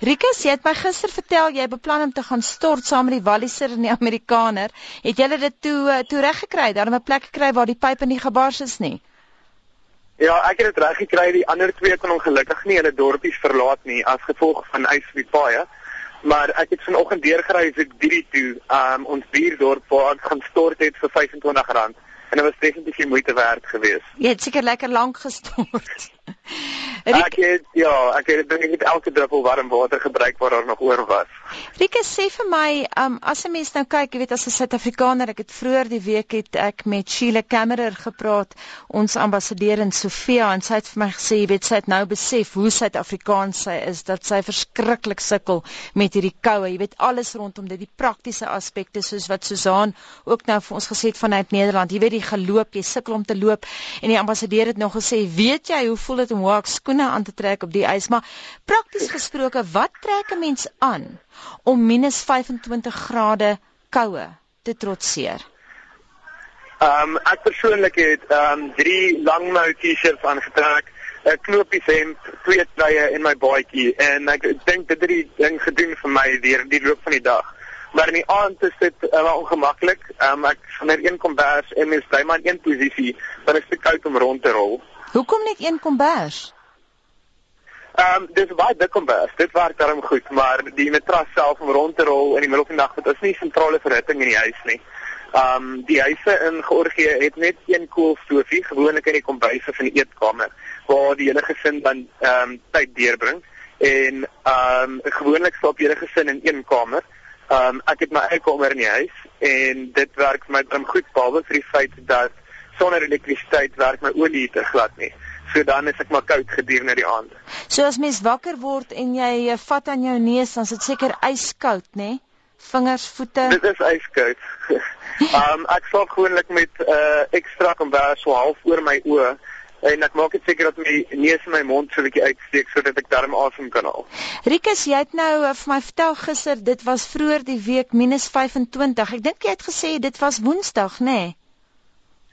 Rikus, jy het my gister vertel jy beplan om te gaan stort saam met die Walliser en die Amerikaner. Het julle dit toe uh, toe reg gekry? Daar 'n plek gekry waar die pype nie gebars is nie. Ja, ek het dit reg gekry. Die ander twee kon ongelukkig nie hulle dorpies verlaat nie as gevolg van ys op die paaie. Maar ek het vanoggend deurgery vir Didi toe, um ons buurdorp waar ek gaan stort het vir R25 en dit was definitief die moeite werd geweest. Jy het seker lekker lank gestort. Riek, ek het ja, ek het dink ek het elke druppel warm water gebruik wat daar nog oor was. Rieke sê vir my, um as 'n mens nou kyk, jy weet as 'n Suid-Afrikaner, ek het vroeër die week het ek met Sheila Kammerer gepraat, ons ambassadeur in Sofia en sy het vir my gesê, jy weet sy het nou besef hoe Suid-Afrikaans sy is dat sy verskriklik sukkel met hierdie koue. Jy weet alles rondom dit, die praktiese aspekte soos wat Susan ook nou vir ons gesê het vanuit Nederland. Jy weet die geloop, jy sukkel om te loop en die ambassadeur het nog gesê, weet jy hoe voel dit om hoek skoene aan te trek op die ys, maar prakties gesproke, wat trek 'n mens aan om minus 25 grade koue te trotseer? Ehm um, ek persoonlik het ehm um, drie langmou T-shirts aangetrek, 'n knoopies hemp, twee treye en my baadjie en ek dink dit het die ding gedoen vir my deur die loop van die dag. Maar in die aand is dit uh, wel ongemaklik. Ehm um, ek wanneer een kom bers en mens bly maar in een posisie, dan is dit koud om rond te rol. Hoekom net een kombers? Ehm um, dis baie dik kombers. Dit werk darm goed, maar die matras self om rond te rol in die middel van die nag, dit is nie sentrale verhitting in die huis nie. Ehm um, die huise in Georgië het net een koolstofie, gewoonlik in die kombuise van die eetkamer waar die hele gesin dan ehm um, tyd deurbring en ehm um, gewoonlik slaap die hele gesin in een kamer. Ehm um, ek het my eie kamer in die huis en dit werk vir my darm goed behalwe vir die feit dat sonder elektrisiteit werk my olie te glad nie. So dan is ek maar koud gedurende die aand. So as mens wakker word en jy eh, vat aan jou neus, dan is dit seker yskoud, nê? Vingers, voete. Dit is yskoud. um ek slaap gewoonlik met 'n uh, eh, ekstra kombers so half oor my oë en ek maak dit seker dat my neus en my mond so 'n bietjie uitsteek sodat ek darm asem kan haal. Rikus, jy het nou uh, vir my vertel gister dit was vroeër die week minus -25. Ek dink jy het gesê dit was Woensdag, nê? Nee?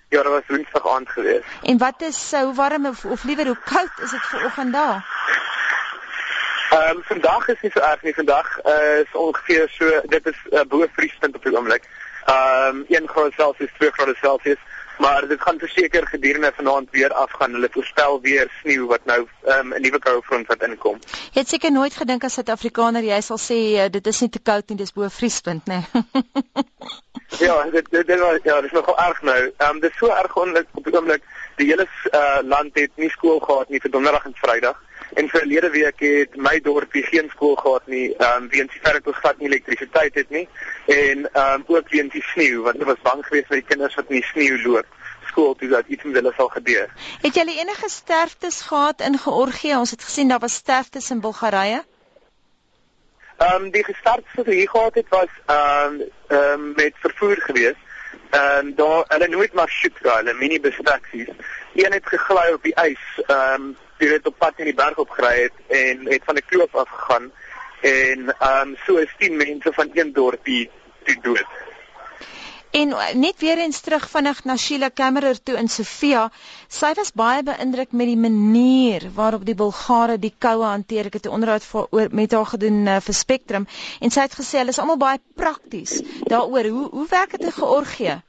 Ja, dit was Woensdag aand gewees. En wat is so warm of, of liewer hoe koud is dit vanoggend daar? Ehm um, vandag is nie so erg nie. Vandag uh, is ongeveer so dit is uh, bo vriespunt op die oomblik. Ehm um, 1 graad Celsius, 2 grade Celsius, maar dit gaan verseker gedurende vanaand weer afgaan. Hulle voorspel weer sneeu wat nou um, 'n nuwe koue front wat inkom. Jy het seker nooit gedink as Suid-Afrikaner jy sal sê uh, dit is nie te koud nie, dis bo vriespunt, nê? ja, dit dit dit was ja, dis nogal erg nou. Ehm um, dis so erg onlik op die oomblik. Die hele uh, land het nie skool gehad nie vir donderdag en vrydag. En verlede week het my dorpie geen skool gehad nie, ehm um, weens die feit dat ons glad nie elektrisiteit het nie en ehm um, ook weens die sneeu, want dit was bang geweest vir die kinders wat in die sneeu loop skool toe dat iets met hulle sal gebeur. Het julle enige sterftes gehad in Georgië? Ons het gesien daar was sterftes in Bulgarië. Ehm um, die gestartes wat hier gehad het was ehm um, ehm um, met vervoer geweest. Ehm um, daar hulle nooit maar shoot daar, hulle mini bestaksies. Een het gegly op die ys. Ehm um, die het op pad in die berg opgery het en het van 'n kloof af gegaan en ehm um, so is 10 mense van een dorpie toe dood. En uh, net weer eens terug vinnig na Sheila Kammerer toe in Sofia. Sy was baie beïndruk met die manier waarop die Bulgare die koue hanteer. Ek het 'n onderhoud vir met haar gedoen uh, vir Spectrum en sy het gesê hulle is almal baie prakties daaroor hoe hoe werk dit in Georgië?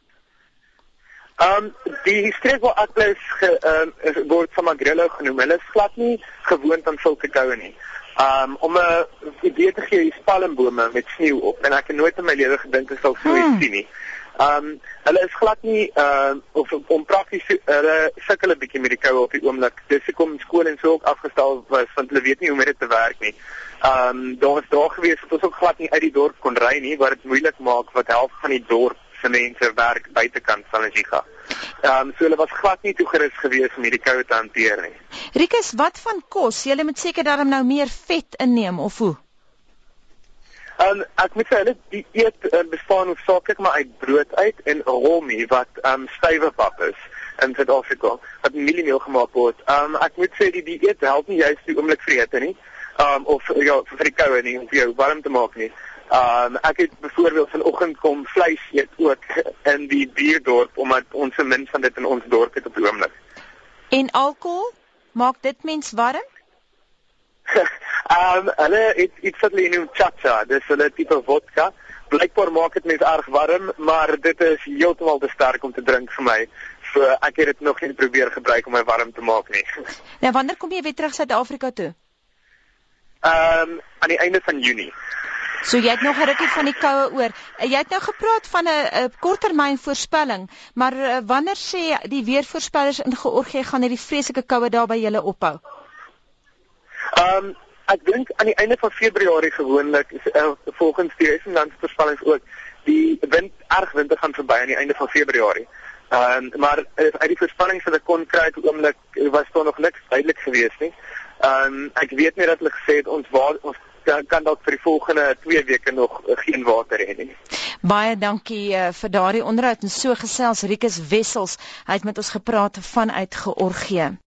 Ehm um, die waar ek bly ehm um, word van Magrelo genoem. Hulle is glad nie gewoond aan sulke koue nie. Um om 'n idee te gee, is palmbome met sneeu op en ek het nooit in my lewe gedink ek sal so iets hmm. sien nie. Um hulle is glad nie uh of om prakties hulle sukkel 'n bietjie met die koue op die oomblik. Dis hoekom skool en so ook afgestel was want hulle weet nie hoe om dit te werk nie. Um daar was daar gewees dat ons ook glad nie uit die dorp kon ry nie wat dit moeilik maak wat help van die dorp se mense werk buitekant van Ajiga. Um so hulle was glad nie toegerus gewees om hierdie koue te hanteer nie. Rikus, wat van kos? Jy moet seker daarom nou meer vet inneem of hoe? Um ek moet sê hulle die eet uh, bestaan hoofsaaklik maar uit brood uit en romi wat um stywe pap is in Suid-Afrika wat mieliemeel gemaak word. Um ek moet sê die dieet help nie juist die oomblik vrede nie. Um of ja vir die koue nie om vir jou warm te maak nie. Um ek het byvoorbeeld vanoggend kom vleis eet ook in die buurdorp omdat ons se min van dit in ons dorp het op die oomblik. En alkohol maak dit mens warm? Ehm um, hulle het iets wat hulle noem chacha, dis hulle tipe vodka. Blykbaar maak dit net erg warm, maar dit is heeltemal te sterk om te drink vir my. So ek het dit nog nie probeer gebruik om my warm te maak nie. Nou wanneer kom jy weer terug Suid-Afrika toe? Ehm um, aan die einde van Junie. So jy het nog 'n rukkie van die koue oor. Jy het nou gepraat van 'n korttermyn voorspelling, maar eh, wanneer sê die weervoorspellers in Georgië gaan hierdie vreeslike koue daar by julle ophou? Ehm um, ek dink aan die einde van Februarie gewoonlik uh, volgens die Essenlandsvoorspellings ook die wind erg winter gaan verby aan die einde van Februarie. Ehm um, maar uit die voorspellings wat ek kon kry op oomblik was daar nog niks duidelik geweest nie. Ehm um, ek weet net dat hulle gesê het ons waar ons kan, kan dalk vir die volgende 2 weke nog geen water hê nie. Baie dankie uh, vir daardie onderhoud en so gesels Rikus Wessels. Hy het met ons gepraat vanuit Georgië.